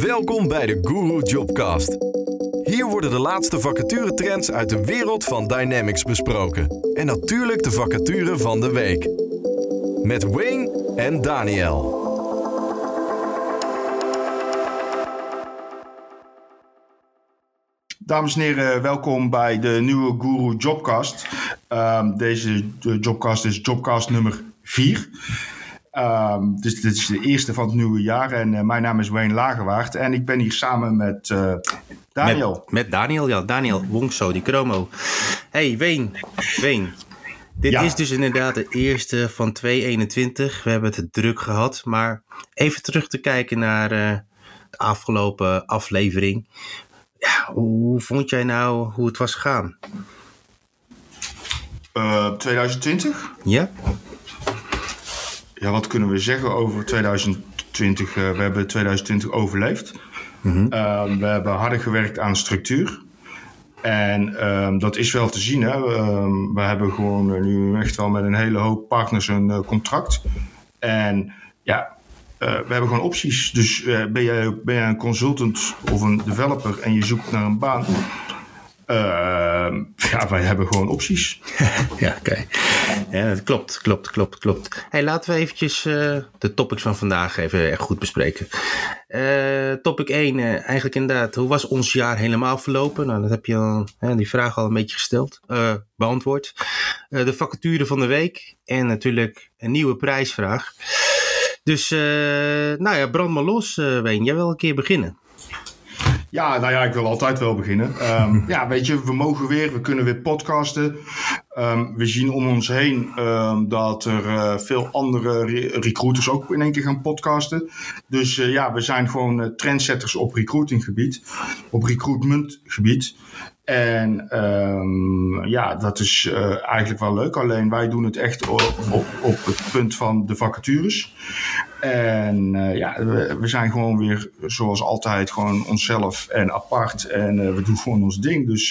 Welkom bij de Guru Jobcast. Hier worden de laatste vacaturetrends uit de wereld van Dynamics besproken. En natuurlijk de vacature van de week. Met Wayne en Daniel. Dames en heren, welkom bij de nieuwe Guru Jobcast. Um, deze Jobcast is Jobcast nummer 4. Um, dus dit is de eerste van het nieuwe jaar en uh, mijn naam is Wayne Lagerwaard en ik ben hier samen met uh, Daniel. Met, met, Daniel, ja, Daniel Wongso, die chromo. Hey Wayne, Wayne. Dit ja. is dus inderdaad de eerste van 2021. We hebben het druk gehad, maar even terug te kijken naar uh, de afgelopen aflevering. Ja, hoe vond jij nou hoe het was gegaan? 2020? Ja. Ja, wat kunnen we zeggen over 2020? Uh, we hebben 2020 overleefd. Mm -hmm. uh, we hebben harder gewerkt aan structuur. En um, dat is wel te zien. Hè? Um, we hebben gewoon nu echt wel met een hele hoop partners een uh, contract. En ja, uh, we hebben gewoon opties. Dus uh, ben, jij, ben jij een consultant of een developer en je zoekt naar een baan. Uh, ja, wij hebben gewoon opties. ja, oké. Okay. Ja, dat klopt, klopt, klopt, klopt. Hey, laten we eventjes uh, de topics van vandaag even echt goed bespreken. Uh, topic 1, eigenlijk inderdaad, hoe was ons jaar helemaal verlopen? Nou, dat heb je al, die vraag al een beetje gesteld, beantwoord. de vacature van de week en natuurlijk een nieuwe prijsvraag. Dus, nou ja, brand maar los, Ween. Jij wil een keer beginnen. Ja, nou ja, ik wil altijd wel beginnen. Um, ja, weet je, we mogen weer, we kunnen weer podcasten. Um, we zien om ons heen um, dat er uh, veel andere re recruiters ook in één keer gaan podcasten. Dus uh, ja, we zijn gewoon uh, trendsetters op recruitinggebied, op recruitmentgebied. En um, ja, dat is uh, eigenlijk wel leuk. Alleen wij doen het echt op, op, op het punt van de vacatures. En uh, ja, we, zijn gewoon weer zoals altijd gewoon onszelf en apart. En uh, we doen gewoon ons ding. Dus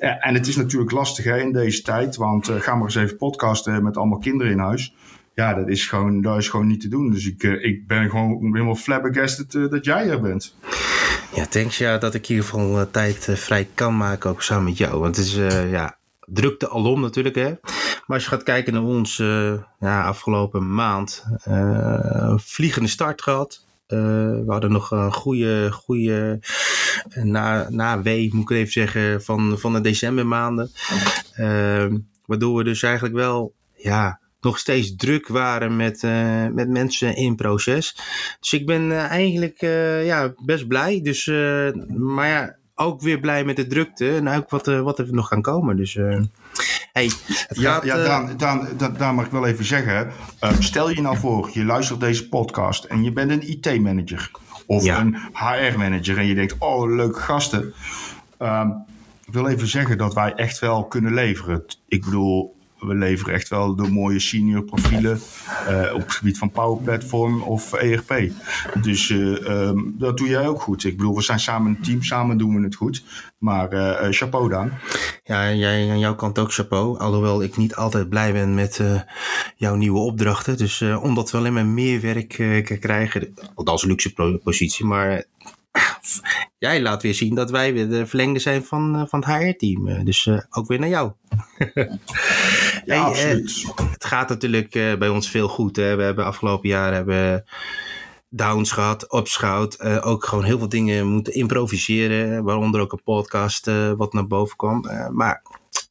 ja, en het is natuurlijk lastig hè, in deze tijd. Want ga maar eens even podcasten met allemaal kinderen in huis ja, dat is gewoon, dat is gewoon niet te doen. Dus ik, uh, ik ben gewoon helemaal flabbergasted uh, dat jij er bent. Ja, thanks ja, dat ik geval uh, tijd vrij kan maken, ook samen met jou. Want het is, ja, drukte alom natuurlijk, hè. Maar als je gaat kijken naar ons ja, afgelopen maand, vliegende start gehad. we hadden nog een goede, goede na, na wee, moet ik even zeggen, van, van de decembermaanden. waardoor we dus eigenlijk wel, ja, nog steeds druk waren met, met mensen in proces. Dus ik ben eigenlijk ja, best blij. Dus, maar ja, ook weer blij met de drukte en ook wat, wat er nog gaan komen. Dus hey, het ja, gaat, ja Daan, Daan, Daan, Daan, mag ik wel even zeggen. stel je nou voor, je luistert deze podcast en je bent een IT-manager of ja. een HR-manager en je denkt, oh, leuke gasten. Ehm, ik wil even zeggen dat wij echt wel kunnen leveren. Ik bedoel, we leveren echt wel de mooie senior profielen uh, op het gebied van Power Platform of ERP. Dus uh, um, dat doe jij ook goed. Ik bedoel, we zijn samen een team, samen doen we het goed. Maar uh, chapeau dan. Ja, jij aan jouw kant ook chapeau. Alhoewel ik niet altijd blij ben met jouw nieuwe opdrachten. Dus omdat we alleen maar meer werk krijgen, althans luxe positie, maar jij laat weer zien dat wij weer de verlengde zijn van, van het HR-team. Dus ook weer naar jou. Ja, hey, absoluut. Uh, het gaat natuurlijk uh, bij ons veel goed. Hè? We hebben afgelopen jaar hebben downs gehad, ups gehad. Uh, ook gewoon heel veel dingen moeten improviseren. Waaronder ook een podcast wat naar boven kwam. maar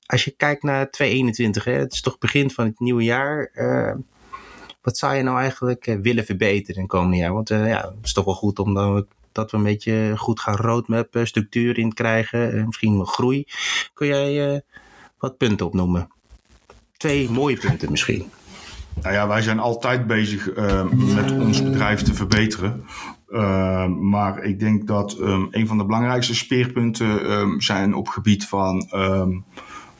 als je kijkt naar 2021, hè, het is toch begin van het nieuwe jaar. wat zou je nou eigenlijk willen verbeteren in het komende jaar? Want ja, het is toch wel goed om dan dat we een beetje goed gaan roadmappen, structuur in krijgen, misschien groei. Kun jij wat punten opnoemen? twee mooie punten misschien. Nou ja, wij zijn altijd bezig uh, met ons bedrijf te verbeteren. Uh, maar ik denk dat um, een van de belangrijkste speerpunten zijn op gebied van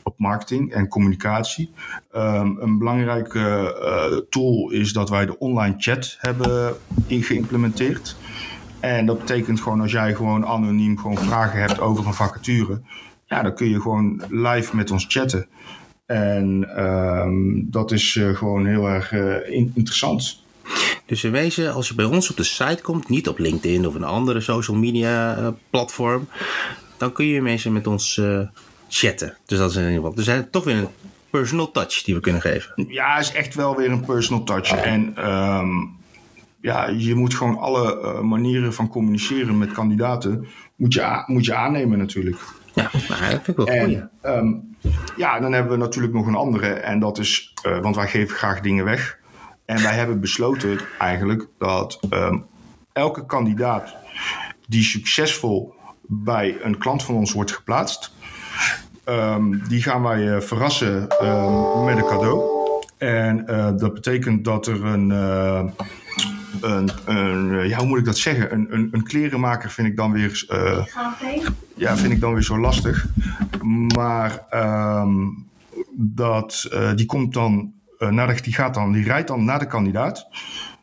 op marketing en communicatie. een belangrijke uh, tool is dat wij de online chat hebben geïmplementeerd. En dat betekent gewoon als jij gewoon anoniem gewoon vragen hebt over een vacature, ja, dan kun je gewoon live met ons chatten. En um, dat is uh, gewoon heel erg uh, interessant. Dus in wezen, als je bij ons op de site komt, niet op LinkedIn of een andere social media uh, platform, dan kun je mensen met ons chatten. Dus dat is in ieder geval. Dus er toch weer een personal touch die we kunnen geven. Ja, is echt wel weer een personal touch. En um, ja, je moet gewoon alle manieren van communiceren met kandidaten moet je, moet je aannemen natuurlijk. Ja, nou, dat vind ik wel en, um, ja, dan hebben we natuurlijk nog een andere. En dat is, uh, want wij geven graag dingen weg. En wij hebben besloten eigenlijk dat um, elke kandidaat die succesvol bij een klant van ons wordt geplaatst, um, die gaan wij uh, verrassen met een cadeau. En uh, dat betekent dat er een een, een, ja, hoe moet ik dat zeggen? Een, een, een klerenmaker vind ik dan weer. Uh, ja, vind ik dan weer zo lastig. Maar um, dat, uh, die komt dan. Uh, die, gaat dan, die rijdt dan naar de kandidaat.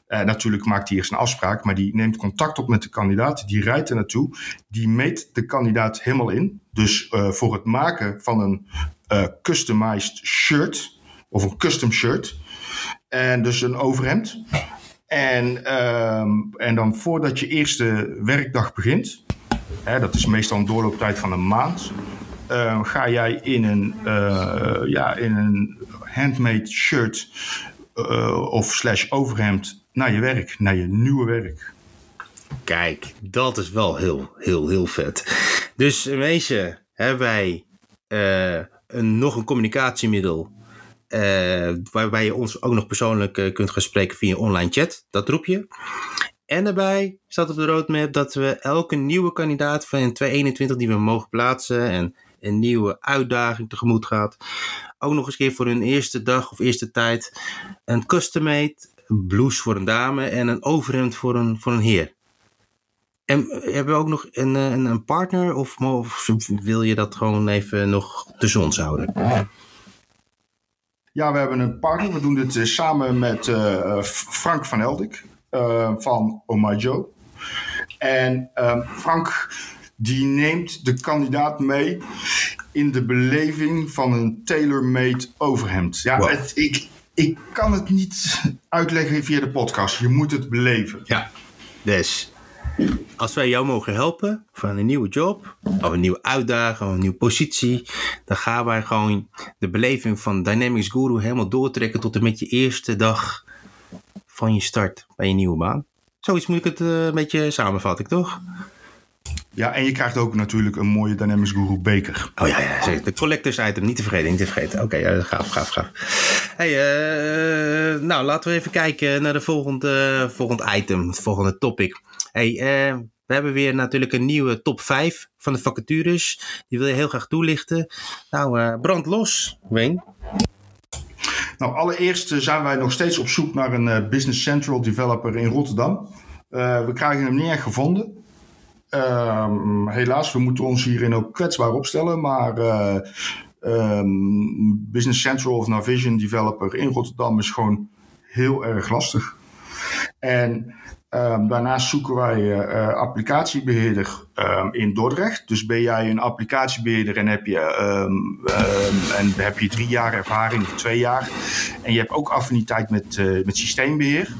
Natuurlijk maakt hij eerst een afspraak, maar die neemt contact op met de kandidaat. Die rijdt er naartoe. Die meet de kandidaat helemaal in. Dus voor het maken van een customized shirt, of een custom shirt. En dus een overhemd. En, um, en dan voordat je eerste werkdag begint, hè, dat is meestal een doorlooptijd van een maand, uh, ga jij in een, uh, ja, in een handmade shirt uh, of slash overhemd naar je werk, naar je nieuwe werk. Kijk, dat is wel heel, heel, heel vet. Dus mensen, hebben wij een, nog een communicatiemiddel waarbij je ons ook nog persoonlijk uh, kunt gaan spreken via online chat. Dat roep je. En daarbij staat op de roadmap dat we elke nieuwe kandidaat van 2021 die we mogen plaatsen en een nieuwe uitdaging tegemoet gaat, ook nog eens keer voor hun eerste dag of eerste tijd een custom-made blouse voor een dame en een overhemd voor een, voor een heer. En eh, hebben we ook nog een, een, een partner of, of, wil je dat gewoon even nog tussen ons houden? Ja, we hebben een partner. We doen dit samen met uh, Frank van Eldik uh, van Omajo. En uh, Frank die neemt de kandidaat mee in de beleving van een tailor-made overhemd. Ja, wow. het, ik, ik kan het niet uitleggen via de podcast. Je moet het beleven. Ja, dus als wij jou mogen helpen van een nieuwe job, of een nieuwe uitdaging, of een nieuwe positie, dan gaan wij gewoon de beleving van Dynamics Guru helemaal doortrekken tot en met je eerste dag van je start bij je nieuwe baan. Zoiets moet ik het uh, een beetje samenvatten, toch? Ja, en je krijgt ook natuurlijk een mooie Dynamics Guru beker. Oh ja, ja zeker. De collectors item, niet te vergeten, niet te vergeten. Oké, okay, ja, gaaf, gaaf, gaaf. Hey, uh, nou, laten we even kijken naar de volgende, volgende item, het volgende topic. Hey, uh, we hebben weer natuurlijk een nieuwe top 5 van de vacatures. Die wil je heel graag toelichten. Nou, uh, brand los, Wayne. Nou, allereerst zijn wij nog steeds op zoek naar een Business Central developer in Rotterdam. we krijgen hem niet echt gevonden. Um, helaas, we moeten ons hierin ook kwetsbaar opstellen, maar uh, Business Central of Navision Developer in Rotterdam is gewoon heel erg lastig. En um, daarnaast zoeken wij uh, applicatiebeheerder in Dordrecht. Dus ben jij een applicatiebeheerder en heb je, en heb je drie jaar ervaring twee jaar. En je hebt ook affiniteit met, uh, met systeembeheer.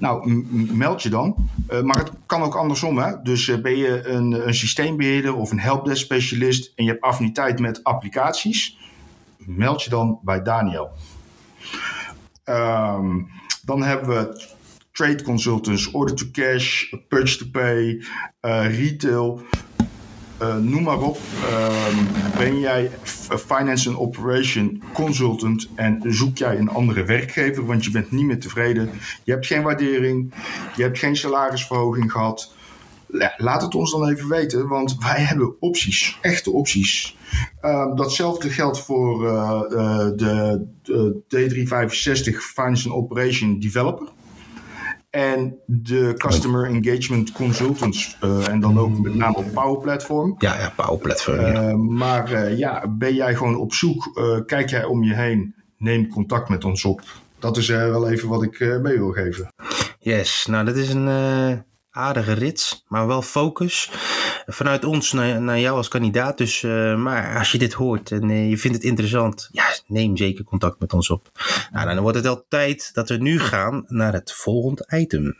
Nou, meld je dan. Uh, maar het kan ook andersom. Hè? Dus uh, ben je een, een, systeembeheerder of een helpdesk specialist en je hebt affiniteit met applicaties, meld je dan bij Daniel. Um, dan hebben we trade consultants, order to cash, purchase to pay, uh, retail. Uh, noem maar op. Uh, ben jij finance and operation consultant en zoek jij een andere werkgever, want je bent niet meer tevreden. Je hebt geen waardering, je hebt geen salarisverhoging gehad. Laat het ons dan even weten, want wij hebben opties, echte opties. Uh, datzelfde geldt voor uh, de, de D365 Finance and Operation Developer. En de Customer Engagement Consultants. Uh, en dan ook met name op Power Platform. Ja, ja Power Platform. Ja. Uh, maar uh, ja, ben jij gewoon op zoek? kijk jij om je heen? Neem contact met ons op. Dat is wel even wat ik mee wil geven. Yes, nou dat is een aardige rits, maar wel focus. Vanuit ons naar, naar jou als kandidaat. Dus, maar als je dit hoort en je vindt het interessant, ja, neem zeker contact met ons op. Nou, dan wordt het al tijd dat we nu gaan naar het volgende item.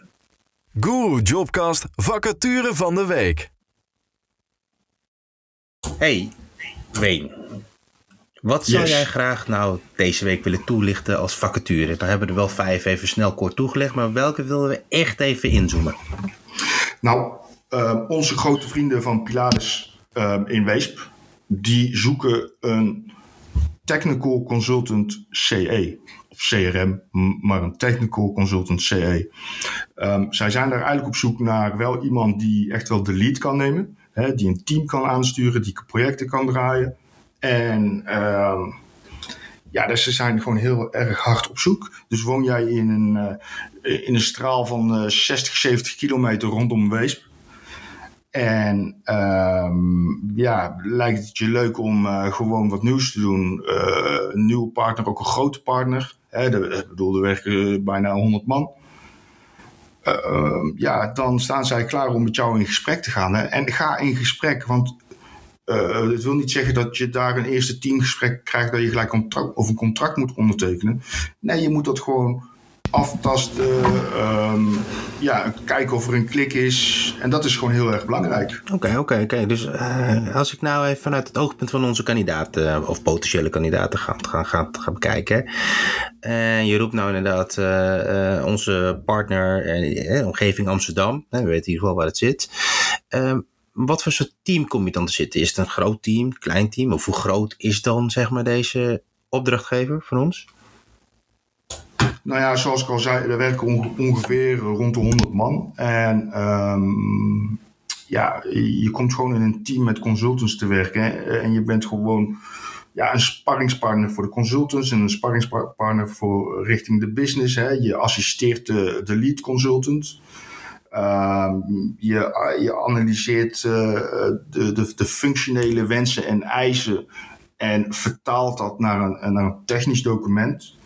Guru Jobcast vacature van de week. Hey, Ween. Wat zou jij graag nou deze week willen toelichten als vacature? Daar hebben we er wel vijf even snel kort toegelegd, maar welke willen we echt even inzoomen? Nou, uh, onze grote vrienden van Pilatus uh, in Weesp, die zoeken een technical consultant CE. Of CRM, maar een technical consultant CE. Um, zij zijn daar eigenlijk op zoek naar wel iemand die echt wel de lead kan nemen. Hè, die een team kan aansturen, die projecten kan draaien. En ja, dus ze zijn gewoon heel erg hard op zoek. Dus woon jij in een, uh, in een straal van uh, 60, 70 kilometer rondom Weesp. En um, ja, lijkt het je leuk om uh, gewoon wat nieuws te doen. Uh, een nieuwe partner, ook een grote partner. Hè, de, ik bedoel, er werken bijna 100 man. Uh, ja, dan staan zij klaar om met jou in gesprek te gaan. Hè. En ga in gesprek, want het wil niet zeggen dat je daar een eerste teamgesprek krijgt dat je gelijk contract, of een contract moet ondertekenen. Nee, je moet dat gewoon aftasten, um, ja, kijken of er een klik is. En dat is gewoon heel erg belangrijk. Oké, oké, oké. Dus uh, als ik nou even vanuit het oogpunt van onze kandidaten of potentiële kandidaten ga, ga, ga, ga bekijken. En je roept nou inderdaad onze partner, omgeving Amsterdam. we weten in ieder geval waar het zit. Ehm, wat voor soort team kom je dan te zitten? Is het een groot team, klein team? Of hoe groot is dan zeg maar deze opdrachtgever van ons? Nou ja, zoals ik al zei, er werken ongeveer rond de 100 man. En um, ja, je komt gewoon in een team met consultants te werken. Hè? En je bent gewoon ja, een sparringspartner voor de consultants en een sparringspartner voor richting de business. Hè? Je assisteert de, de lead consultant. Uh, je, je analyseert uh, de, de, de functionele wensen en eisen en vertaalt dat naar een, naar een technisch document.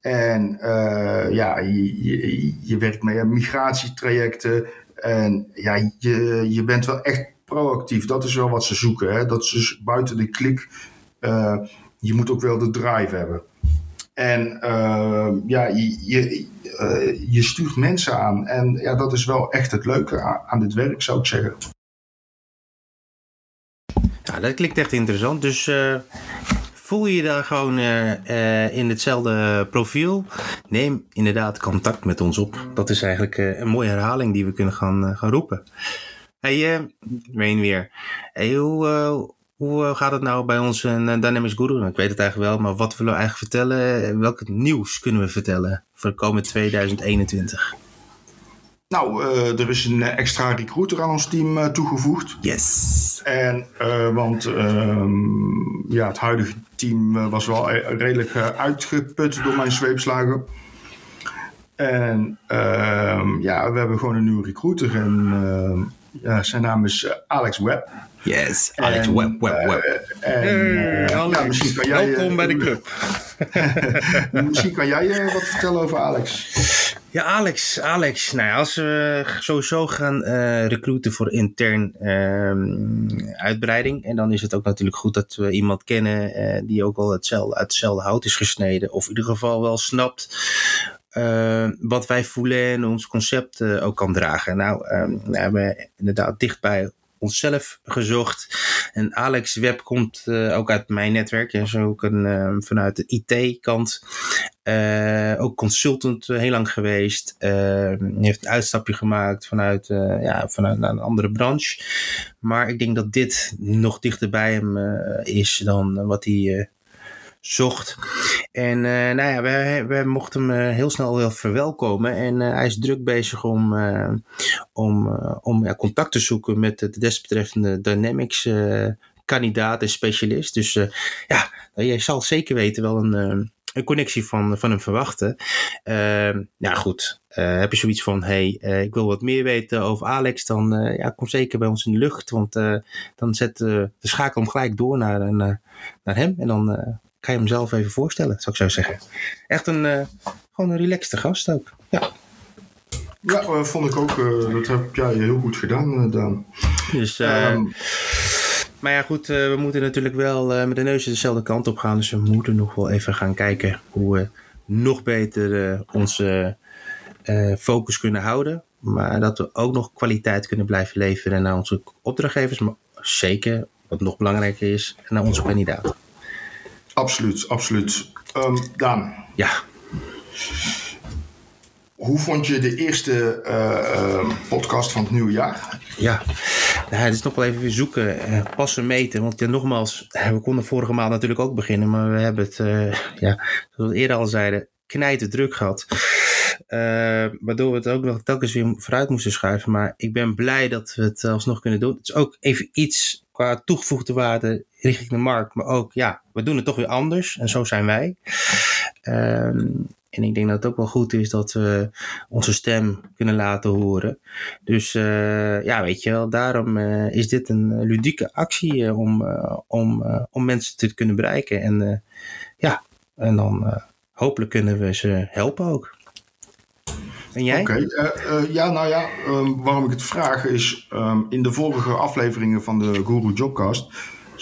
En uh, ja, je, je, werkt met migratietrajecten. En ja, je, je bent wel echt proactief. Dat is wel wat ze zoeken. Hè? Dat is dus buiten de klik. Uh, je moet ook wel de drive hebben. En uh, ja, je, je, je, stuurt mensen aan. En ja, dat is wel echt het leuke aan, aan dit werk, zou ik zeggen. Ja, dat klinkt echt interessant. Dus Voel je je daar gewoon uh, uh, in hetzelfde profiel? Neem inderdaad contact met ons op. Dat is eigenlijk uh, een mooie herhaling die we kunnen gaan, gaan roepen. Hey, Wayne weer. Hey, hoe, hoe gaat het nou bij ons in Dynamics Guru? Ik weet het eigenlijk wel, maar wat willen we eigenlijk vertellen? Welk nieuws kunnen we vertellen voor de komende 2021? Nou, uh, er is een extra recruiter aan ons team uh, toegevoegd. Yes. En, uh, want um, ja, het huidige team was wel redelijk uitgeput door mijn zweepslagen. En ehm, ja, we hebben gewoon een nieuwe recruiter. En ehm, ja, zijn naam is Alex Webb. Yes, Alex en, Webb, Webb, Webb. En, hey, Alex, misschien kan jij, welkom bij de club. misschien kan jij wat vertellen over Alex. Ja, Alex, Alex. Nou ja, als we sowieso gaan uh, recruiten voor intern uh, uitbreiding. En dan is het ook natuurlijk goed dat we iemand kennen uh, die ook wel hetzelfde, uit hetzelfde hout is gesneden. Of in ieder geval wel snapt uh, wat wij voelen en ons concept ook kan dragen. Nou, um, we hebben inderdaad dichtbij onszelf gezocht. En Alex Web komt uh, ook uit mijn netwerk. En zo ook een, uh, vanuit de IT-kant. Ook consultant heel lang geweest. heeft een uitstapje gemaakt vanuit, ja, vanuit naar een andere branche. Maar ik denk dat dit nog dichter bij hem is dan wat hij zocht. En uh, nou ja, we mochten hem uh, heel snel wel verwelkomen. En uh, hij is druk bezig om, om, om contact te zoeken met de desbetreffende Dynamics kandidaat en specialist. Dus ja, jij zal zeker weten wel een, een connectie van, van hem verwachten. ja, goed. heb je zoiets van, hey, ik wil wat meer weten over Alex, dan ja, kom zeker bij ons in de lucht. Want dan zet de schakel hem gelijk door naar, naar, naar hem. En dan ga je hem zelf even voorstellen, zou ik zo zeggen. Echt een, uh, gewoon een relaxte gast ook. Ja, ja uh, vond ik ook. Uh, dat heb jij heel goed gedaan, Daan. Dus, uh, maar ja, goed, we moeten natuurlijk wel met de neus dezelfde kant op gaan. Dus we moeten nog wel even gaan kijken hoe we nog beter onze focus kunnen houden. Maar dat we ook nog kwaliteit kunnen blijven leveren naar onze opdrachtgevers. Maar zeker, wat nog belangrijker is, naar onze kandidaten. Absoluut, absoluut. Um, Daan. Ja. Hoe vond je de eerste uh, podcast van het nieuwe jaar? Ja, nou, het is nog wel even weer zoeken, uh, passen, meten. Want ja, nogmaals, we konden vorige maand natuurlijk ook beginnen. Maar we hebben het, ja, zoals we eerder al zeiden, knijten druk gehad. waardoor we het ook nog telkens weer vooruit moesten schuiven. Maar ik ben blij dat we het alsnog kunnen doen. Het is ook even iets qua toegevoegde waarde richting de markt. Maar ook, ja, we doen het toch weer anders. En zo zijn wij. Um, en ik denk dat het ook wel goed is dat we onze stem kunnen laten horen. Dus uh, ja, weet je wel, daarom uh, is dit een ludieke actie om, om, om mensen te kunnen bereiken. En ja, en dan hopelijk kunnen we ze helpen ook. En jij? Oké, ja, nou ja, um, waarom ik het vraag is, um, in de vorige afleveringen van de Guru Jobcast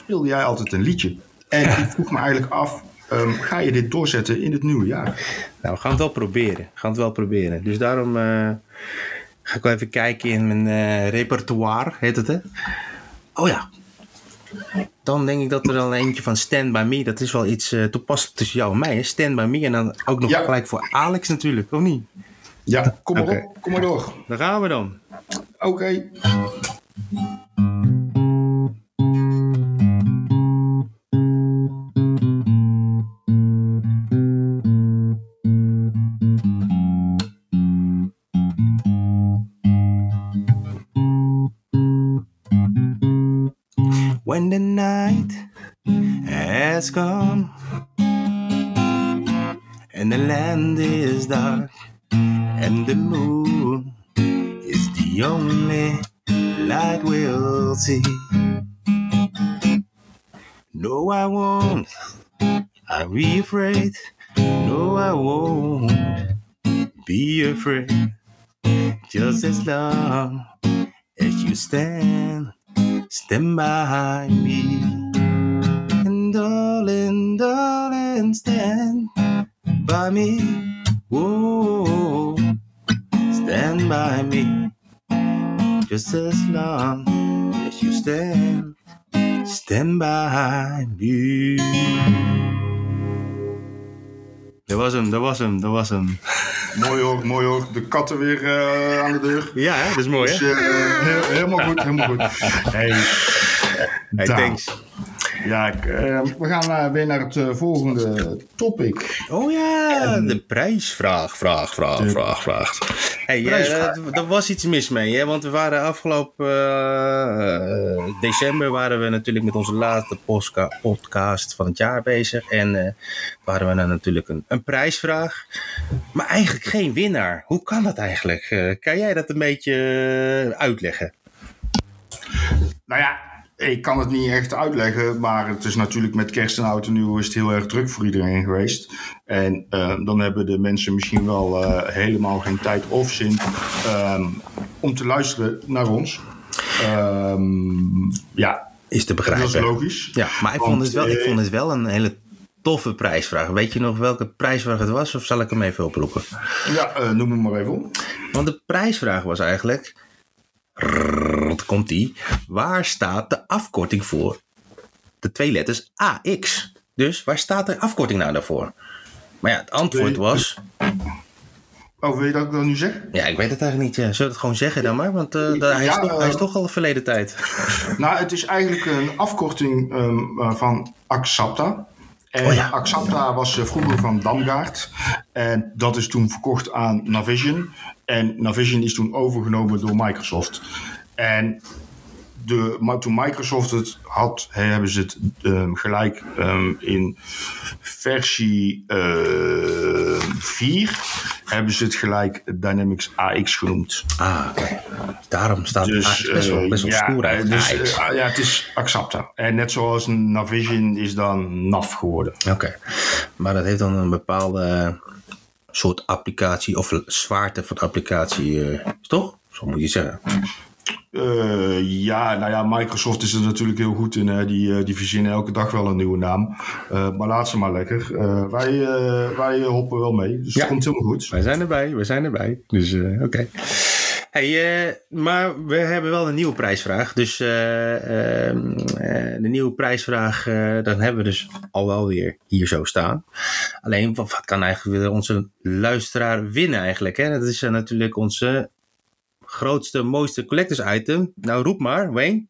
speelde jij altijd een liedje. En ik vroeg me eigenlijk af, Um, ga je dit doorzetten in het nieuwe jaar? Nou, we gaan het wel proberen. We gaan het wel proberen. Dus daarom uh, ga ik wel even kijken in mijn uh, repertoire, heet het hè? Oh ja. Dan denk ik dat er al eentje van Stand By Me, dat is wel iets uh, toepasselijk tussen jou en mij. Hè? Stand By Me en dan ook nog ja. gelijk voor Alex natuurlijk, of niet? Ja, kom maar okay. op, kom maar door. Daar gaan we dan. Oké. Okay. And the land is dark and the moon is the only light we'll see. No, I won't. I'll be afraid. No, I won't be afraid. Just as long as you stand stand by me. And darling, darling, stand by me. Whoa, stand by me. Just as long as you stand, stand by me. Dat was hem, dat was hem, dat was hem. Mooi hoor, mooi hoor. De katten weer uh, aan de deur. Ja, hè? dat is mooi dus, hè? Uh, heel, helemaal goed, helemaal goed. Hey, hey thanks. Ja, ik, uh, we gaan weer naar het volgende topic. Oh ja, en, de prijsvraag, vraag, vraag, de vraag, vraag. Hey, er was iets mis mee, hè? want we waren afgelopen december waren we natuurlijk met onze laatste podcast van het jaar bezig. En waren we dan natuurlijk een, een prijsvraag, maar eigenlijk geen winnaar. Hoe kan dat eigenlijk? kan jij dat een beetje uitleggen? Nou ja, ik kan het niet echt uitleggen, maar het is natuurlijk met kerst en oud en nieuw is het heel erg druk voor iedereen geweest. En uh, dan hebben de mensen misschien wel uh, helemaal geen tijd of zin um, om te luisteren naar ons. Um, ja, is te begrijpen. Dat is logisch. Ja, maar ik, Want, vond het wel, ik vond het wel een hele toffe prijsvraag. Weet je nog welke prijsvraag het was, of zal ik hem even oproepen? Ja, uh, noem hem maar even op. Want de prijsvraag was eigenlijk wat komt die? Waar staat de afkorting voor? De twee letters AX. Dus waar staat de afkorting nou daarvoor? Maar ja, het antwoord was. Oh, wil je dat ik dat nu zeg? Ja, ik weet het eigenlijk niet. Ja. Zullen we het gewoon zeggen dan maar? Want uh, hij, is toch, uh, hij, is toch, al verleden tijd. Nou, het is eigenlijk een afkorting um, van Axapta. En oh ja. Axapta was vroeger van Damgaard. En dat is toen verkocht aan Navision. En Navision is toen overgenomen door Microsoft. En de, toen Microsoft het had, hebben ze het um, gelijk um, in versie uh, ehm, 4 hebben ze het gelijk Dynamics AX genoemd. Ah, oké. Daarom staat dus, het best wel, best wel uh, stoer uit. Dus, uh, ja, het is Axapta. En net zoals Navision is dan NAV geworden. Oké. Maar dat heeft dan een bepaalde soort applicatie of zwaarte van applicatie, uh, toch? Zo moet je zeggen. Uh, ja, nou ja, Microsoft is er natuurlijk heel goed in. Hè. Die, die verzinnen elke dag wel een nieuwe naam. Uh, maar laat ze maar lekker. Wij, wij hoppen wel mee. Dus ja. het komt helemaal goed. Wij zijn erbij, wij zijn erbij. Dus oké. Okay. Hey, maar we hebben wel een nieuwe prijsvraag. Dus de nieuwe prijsvraag, dan hebben we dus al wel weer hier zo staan. Alleen, wat, wat kan eigenlijk weer onze luisteraar winnen eigenlijk? Hè? Dat is natuurlijk onze grootste, mooiste collectors item. Nou, roep maar, Wayne.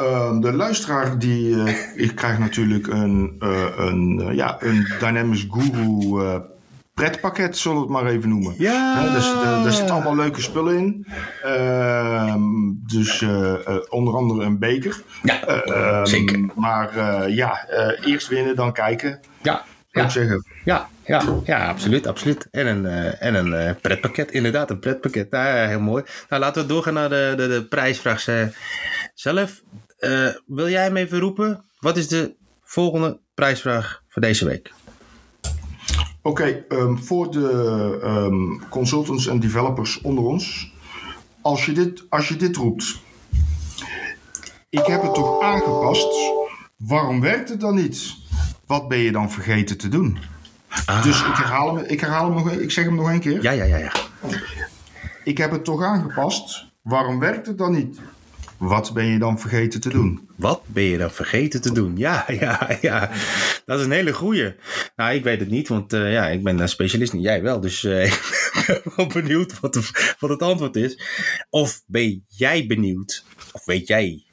Uh, de luisteraar die uh, ik krijg natuurlijk een, uh, een, ja, een Dynamics Guru pretpakket, zullen we het maar even noemen. Ja. He, dus, daar zitten allemaal leuke spullen in. Ehm, dus onder andere een beker. Ja, ehm, zeker. Maar ja, eerst winnen, dan kijken. Ja. Ja. Ik zeggen. Ja, ja, ja, absoluut, absoluut. En een, uh, en een uh, pretpakket, inderdaad, een pretpakket. Ja, heel mooi. Nou, laten we doorgaan naar de, de, de prijsvraag zelf. Uh, wil jij hem even roepen? Wat is de volgende prijsvraag voor deze week? Oké, okay, um, voor de um, consultants en developers onder ons. Als je, dit, als je dit roept. Ik heb het toch aangepast. Waarom werkt het dan niet? Wat ben je dan vergeten te doen? Ah. Dus ik herhaal, hem, ik herhaal hem nog, ik zeg hem nog een keer. Ja, ja, ja, ja. Ik heb het toch aangepast. Waarom werkt het dan niet? Wat ben je dan vergeten te doen? Wat ben je dan vergeten te doen? Ja, ja, ja. Dat is een hele goeie. Nou, ik weet het niet, want uh, ja, ik ben een specialist niet. Jij wel, dus uh, ik ben wel benieuwd wat, de, wat het antwoord is. Of ben jij benieuwd? Of weet jij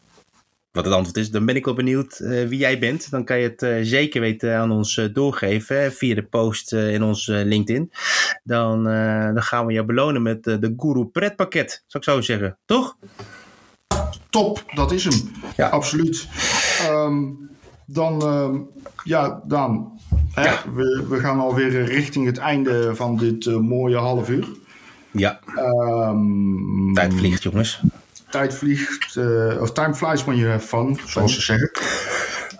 wat het antwoord is, dan ben ik wel benieuwd uh, wie jij bent. Dan kan je het uh, zeker weten aan ons uh, doorgeven via de post in ons LinkedIn. Dan, dan gaan we je belonen met de Guru pretpakket, zou ik zo zeggen. Toch? Top, dat is hem. Ja. Absoluut. Um, dan, um, ja. Hè, ja. We, we gaan alweer richting het einde van dit mooie half uur. Ja. Um, Tijd vliegt, jongens tijd vliegt, uh, of time flies when you have fun, zoals ze zeggen.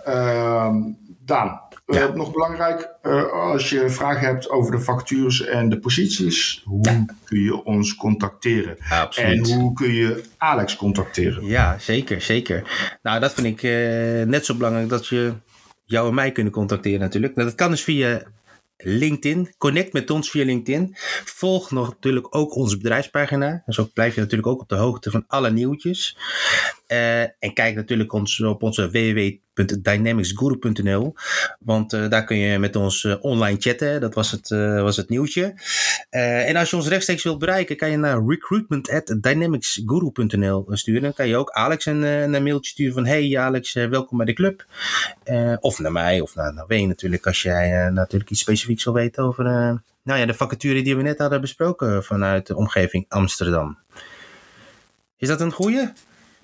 Uh, Daan, ja. nog belangrijk, uh, als je vragen hebt over de vacatures en de posities, hoe ja. kun je ons contacteren? Absoluut. En hoe kun je Alex contacteren? Ja, zeker, zeker. Nou, dat vind ik net zo belangrijk dat je jou en mij kunnen contacteren natuurlijk. Nou, dat kan dus via LinkedIn. Connect met ons via LinkedIn. Volg nog natuurlijk ook onze bedrijfspagina. En zo blijf je natuurlijk ook op de hoogte van alle nieuwtjes. Uh, en kijk natuurlijk ons, op onze www.dynamicsguru.nl. Want uh, daar kun je met ons uh, online chatten. Dat was het, was het nieuwtje. en als je ons rechtstreeks wilt bereiken, kan je naar recruitment.dynamicsguru.nl sturen. Dan kan je ook Alex een, een mailtje sturen van... Hey Alex, welkom bij de club. of naar mij, of naar, naar natuurlijk. Als jij natuurlijk iets specifieks wil weten over nou ja, de vacature die we net hadden besproken... vanuit de omgeving Amsterdam. Is dat een goeie?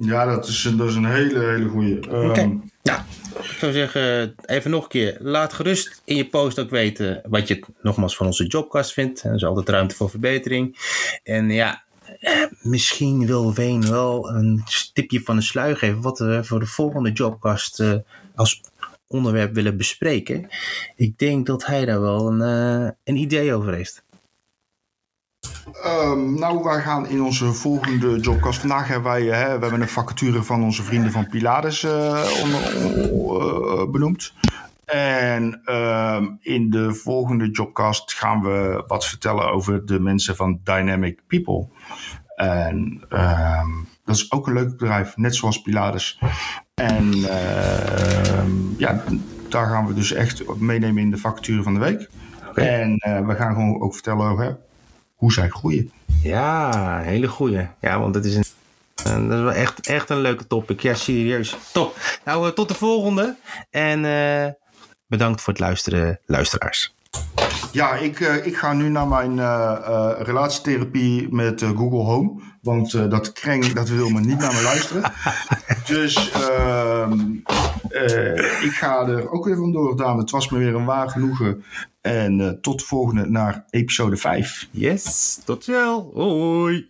Ja, dat is, dat is een hele, hele goede. Okay. Um, nou, ik zou zeggen, even nog een keer. Laat gerust in je post ook weten wat je nogmaals van onze jobcast vindt. Er is altijd ruimte voor verbetering. En ja, misschien wil Ween wel een tipje van de sluier geven wat we voor de volgende jobcast uh, als onderwerp willen bespreken. Ik denk dat hij daar wel een, uh, een idee over heeft. Um, nou, wij gaan in onze volgende jobcast. Vandaag hebben wij hè, we hebben een vacature van onze vrienden van Pilates uh, onder, uh, benoemd. En um, in de volgende jobcast gaan we wat vertellen over de mensen van Dynamic People. En um, dat is ook een leuk bedrijf, net zoals Pilates. En ja, daar gaan we dus echt meenemen in de vacature van de week. Okay. En we gaan gewoon ook vertellen over hoe zij groeien. Ja, een hele goeie. Ja, want dat is een, dat is wel echt, echt een leuke topic. Ja, serieus. Top. Nou, uh, tot de volgende. En uh, bedankt voor het luisteren, luisteraars. Ja, ik, uh, ik ga nu naar mijn relatietherapie met Google Home. Want dat kreng, dat wil me niet naar me luisteren. dus ehm, ik ga er ook weer vandoor, Daan. Het was me weer een waar genoegen en uh, tot de volgende naar episode 5. Yes, tot snel. Hoi.